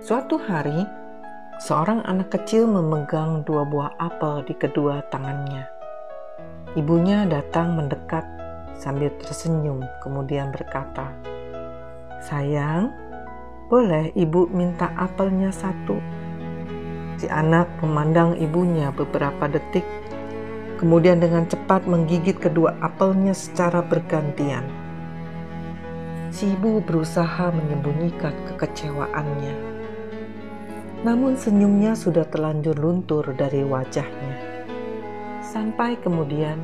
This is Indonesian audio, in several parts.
Suatu hari, seorang anak kecil memegang dua buah apel di kedua tangannya. Ibunya datang mendekat sambil tersenyum, kemudian berkata, "Sayang, boleh ibu minta apelnya satu?" Si anak memandang ibunya beberapa detik, kemudian dengan cepat menggigit kedua apelnya secara bergantian. Si ibu berusaha menyembunyikan kekecewaannya. Namun senyumnya sudah terlanjur luntur dari wajahnya. Sampai kemudian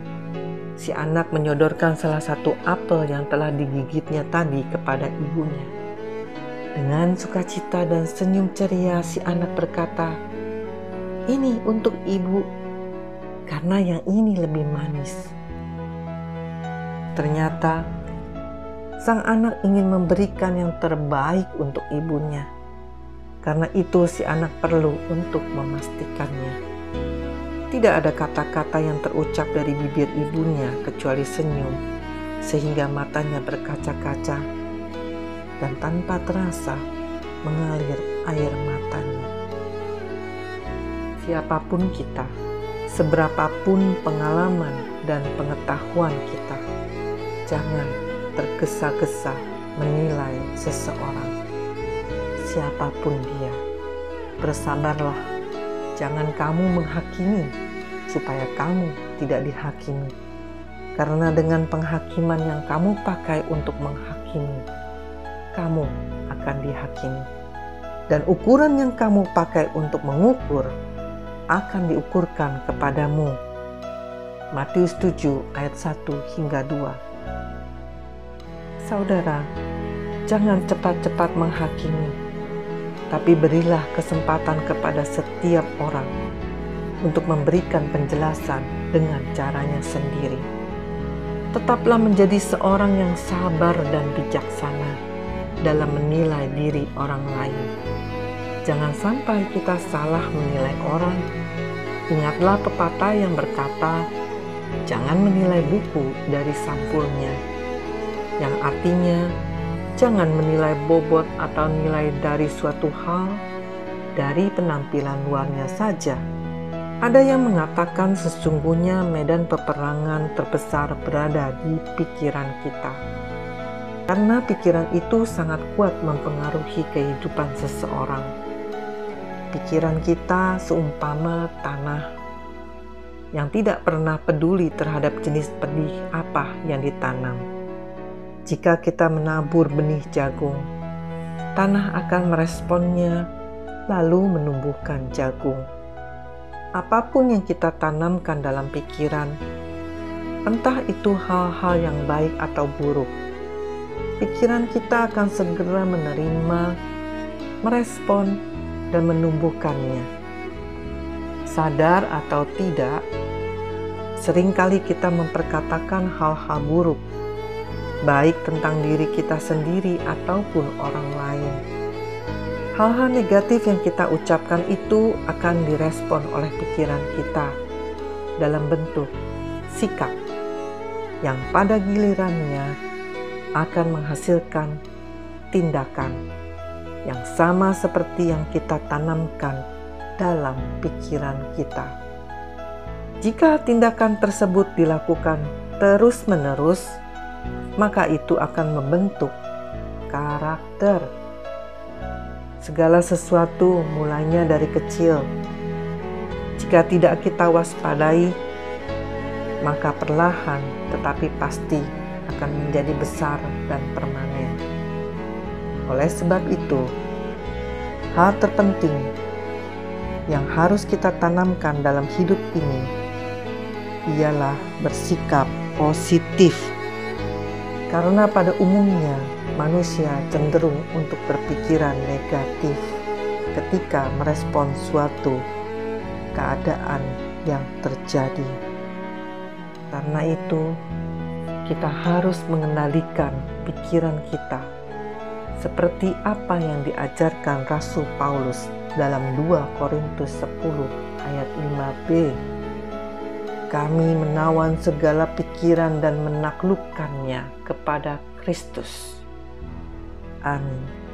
si anak menyodorkan salah satu apel yang telah digigitnya tadi kepada ibunya. Dengan sukacita dan senyum ceria si anak berkata, "Ini untuk ibu, karena yang ini lebih manis." Ternyata sang anak ingin memberikan yang terbaik untuk ibunya. Karena itu si anak perlu untuk memastikannya. Tidak ada kata-kata yang terucap dari bibir ibunya kecuali senyum, sehingga matanya berkaca-kaca dan tanpa terasa mengalir air matanya. Siapa pun kita, seberapapun pengalaman dan pengetahuan kita, jangan tergesa-gesa menilai seseorang, siapa pun dia. Bersabarlah, jangan kamu menghakimi supaya kamu tidak dihakimi. Karena dengan penghakiman yang kamu pakai untuk menghakimi, kamu akan dihakimi. Dan ukuran yang kamu pakai untuk mengukur akan diukurkan kepadamu. Matius 7 ayat 1 hingga 2 Saudara, jangan cepat-cepat menghakimi, tapi berilah kesempatan kepada setiap orang untuk memberikan penjelasan dengan caranya sendiri. Tetaplah menjadi seorang yang sabar dan bijaksana dalam menilai diri orang lain. Jangan sampai kita salah menilai orang. Ingatlah pepatah yang berkata, "Jangan menilai buku dari sampulnya." yang artinya jangan menilai bobot atau nilai dari suatu hal dari penampilan luarnya saja. Ada yang mengatakan sesungguhnya medan peperangan terbesar berada di pikiran kita. Karena pikiran itu sangat kuat mempengaruhi kehidupan seseorang. Pikiran kita seumpama tanah yang tidak pernah peduli terhadap jenis benih apa yang ditanam jika kita menabur benih jagung, tanah akan meresponnya lalu menumbuhkan jagung. Apa pun yang kita tanamkan dalam pikiran, entah itu hal-hal yang baik atau buruk, pikiran kita akan segera menerima, merespon, dan menumbuhkannya. Sadar atau tidak, sering kali kita memperkatakan hal-hal buruk baik tentang diri kita sendiri ataupun orang lain. Hal-hal negatif yang kita ucapkan itu akan direspon oleh pikiran kita dalam bentuk sikap yang pada gilirannya akan menghasilkan tindakan yang sama seperti yang kita tanamkan dalam pikiran kita. Jika tindakan tersebut dilakukan terus-menerus, maka itu akan membentuk karakter. Segala sesuatu mulainya dari kecil. Jika tidak kita waspadai, maka perlahan tetapi pasti akan menjadi besar dan permanen. Oleh sebab itu, hal terpenting yang harus kita tanamkan dalam hidup ini ialah bersikap positif karena pada umumnya manusia cenderung untuk berpikiran negatif ketika merespon suatu keadaan yang terjadi. Karena itu, kita harus mengendalikan pikiran kita seperti apa yang diajarkan Rasul Paulus dalam 2 Korintus 10 ayat 5b kami menawan segala pikiran dan menaklukkannya kepada Kristus. Amin.